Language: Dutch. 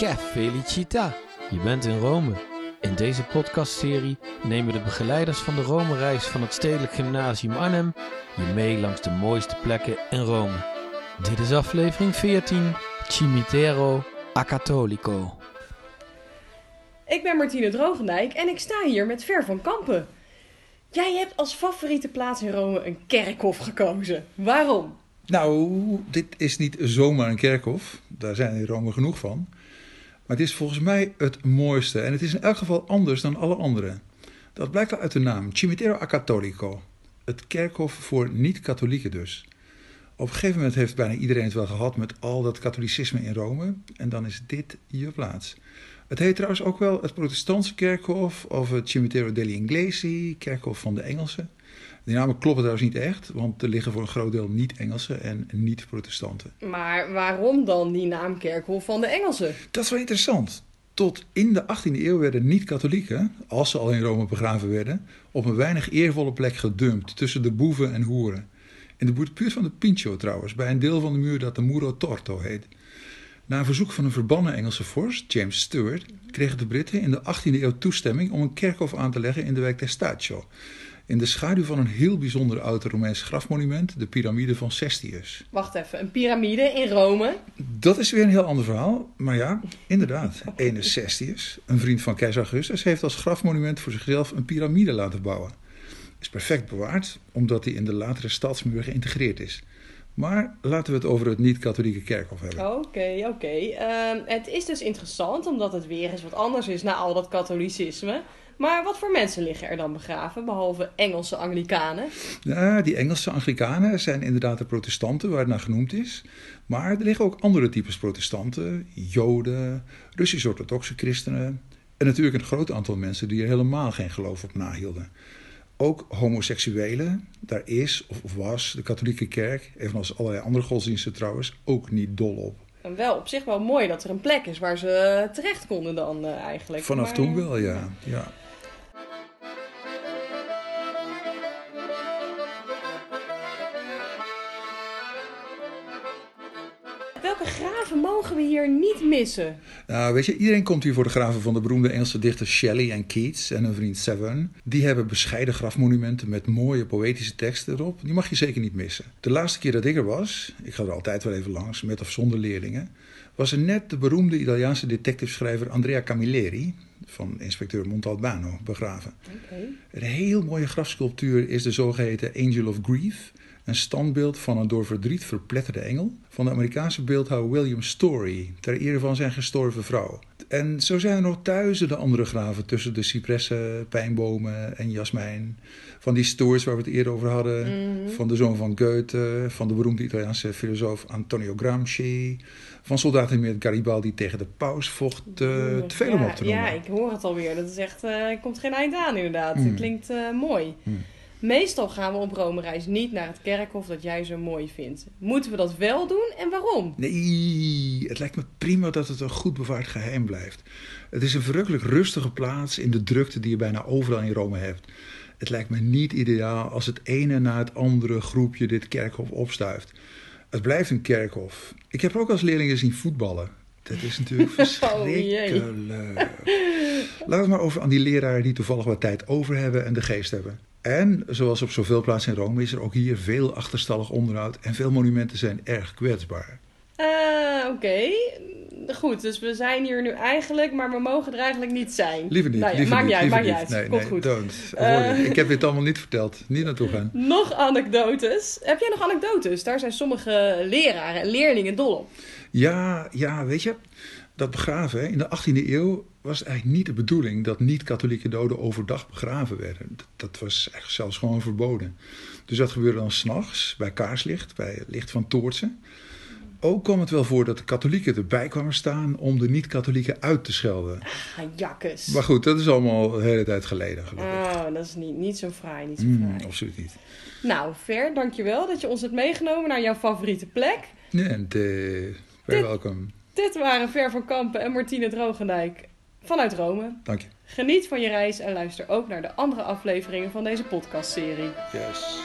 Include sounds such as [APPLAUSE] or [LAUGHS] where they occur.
Che felicita! Je bent in Rome. In deze podcastserie nemen de begeleiders van de Rome-reis van het Stedelijk Gymnasium Arnhem je mee langs de mooiste plekken in Rome. Dit is aflevering 14, Cimitero a Cattolico. Ik ben Martine Drogendijk en ik sta hier met Ver van Kampen. Jij hebt als favoriete plaats in Rome een kerkhof gekozen. Waarom? Nou, dit is niet zomaar een kerkhof. Daar zijn in Rome genoeg van. Maar het is volgens mij het mooiste. En het is in elk geval anders dan alle andere. Dat blijkt al uit de naam. Cimitero a. Het kerkhof voor niet-katholieken dus. Op een gegeven moment heeft bijna iedereen het wel gehad met al dat katholicisme in Rome. En dan is dit je plaats. Het heet trouwens ook wel het protestantse kerkhof of het Cimitero degli Inglesi, kerkhof van de Engelsen. Die namen kloppen trouwens niet echt, want er liggen voor een groot deel niet-Engelsen en niet-protestanten. Maar waarom dan die naam kerkhof van de Engelsen? Dat is wel interessant. Tot in de 18e eeuw werden niet-katholieken, als ze al in Rome begraven werden, op een weinig eervolle plek gedumpt tussen de boeven en hoeren. In de buurt van de Pincio trouwens, bij een deel van de muur dat de Muro Torto heet. Na een verzoek van een verbannen Engelse vorst, James Stuart, kregen de Britten in de 18e eeuw toestemming om een kerkhof aan te leggen in de wijk Testaccio. In de schaduw van een heel bijzonder oud Romeins grafmonument, de piramide van Cestius. Wacht even, een piramide in Rome? Dat is weer een heel ander verhaal. Maar ja, inderdaad. Ene Cestius, een vriend van keizer Augustus, heeft als grafmonument voor zichzelf een piramide laten bouwen. Is perfect bewaard, omdat hij in de latere stadsmuur geïntegreerd is. Maar laten we het over het niet-katholieke kerkhof hebben. Oké, oké. Ehm, het is dus interessant, omdat het weer eens wat anders is na al dat katholicisme. Maar wat voor mensen liggen er dan begraven, behalve Engelse Anglikanen? Ja, die Engelse Anglikanen zijn inderdaad de protestanten waar het naar genoemd is. Maar er liggen ook andere types protestanten, Joden, Russisch-orthodoxe christenen. En natuurlijk een groot aantal mensen die er helemaal geen geloof op nahielden. Ook homoseksuelen, daar is of was de katholieke kerk, evenals allerlei andere godsdiensten trouwens, ook niet dol op. En wel op zich wel mooi dat er een plek is waar ze terecht konden dan uh, eigenlijk. Vanaf maar... toen wel, ja. ja. Welke graven mogen we hier niet missen? Nou, weet je, iedereen komt hier voor de graven van de beroemde Engelse dichters Shelley en Keats en hun vriend Severn. Die hebben bescheiden grafmonumenten met mooie poëtische teksten erop. Die mag je zeker niet missen. De laatste keer dat ik er was, ik ga er altijd wel even langs, met of zonder leerlingen, was er net de beroemde Italiaanse detectiveschrijver Andrea Camilleri van inspecteur Montalbano begraven. Okay. Een heel mooie grafsculptuur is de zogeheten Angel of Grief. Een standbeeld van een door verdriet verpletterde engel van de Amerikaanse beeldhouwer William Story ter ere van zijn gestorven vrouw. En zo zijn er nog duizenden andere graven tussen de cipressen, pijnbomen en jasmijn. Van die stoers waar we het eerder over hadden. Mm -hmm. Van de zoon van Goethe, van de beroemde Italiaanse filosoof Antonio Gramsci. Van soldaten met Garibaldi tegen de paus vocht. Uh, te veel om ja, op te noemen. Ja, ik hoor het alweer. Dat is echt, uh, komt geen eind aan inderdaad. Het Mm. klinkt uh, mooi. Mm. Meestal gaan we op Rome-reis niet naar het kerkhof dat jij zo mooi vindt. Moeten we dat wel doen en waarom? Nee, het lijkt me prima dat het een goed bewaard geheim blijft. Het is een verrukkelijk rustige plaats in de drukte die je bijna overal in Rome hebt. Het lijkt me niet ideaal als het ene na het andere groepje dit kerkhof opstuift. Het blijft een kerkhof. Ik heb ook als leerlingen zien voetballen. Dat is natuurlijk [LAUGHS] verschrikkelijk. Laten we het maar over aan die leraren die toevallig wat tijd over hebben en de geest hebben. En zoals op zoveel plaatsen in Rome is er ook hier veel achterstallig onderhoud en veel monumenten zijn erg kwetsbaar. Uh, Oké. Goed. Dus we zijn hier nu eigenlijk, maar we mogen er eigenlijk niet zijn. Liever niet. Nou ja, liever maakt niet, niet uit, liever maakt niet uit. Nee, Komt nee, goed. don't. Uh, ik heb dit allemaal niet verteld. Niet naartoe gaan. [LAUGHS] Nog anekdotes. Heb jij nog anekdotes? Daar zijn sommige leraren en leerlingen dol op. Ja, ja, weet je, dat begraven hè, in de 18e eeuw was het eigenlijk niet de bedoeling dat niet-katholieke doden overdag begraven werden. Dat, dat was eigenlijk zelfs gewoon verboden. Dus dat gebeurde dan s'nachts bij kaarslicht, bij het licht van toortsen. Ook kwam het wel voor dat de katholieken erbij kwamen staan om de niet-katholieken uit te schelden. Ah, jakkes. Maar goed, dat is allemaal de hele tijd geleden gelukkig. Oh, dat is niet, niet zo fraai, niet zo Mm, fraai. absoluut niet. Nou, Ver, dankjewel dat je ons hebt meegenomen naar jouw favoriete plek. Nee, en very welkom. Dit waren Ver van Kampen en Martine Drogendijk vanuit Rome. Dank je. Geniet van je reis en luister ook naar de andere afleveringen van deze podcastserie. Yes.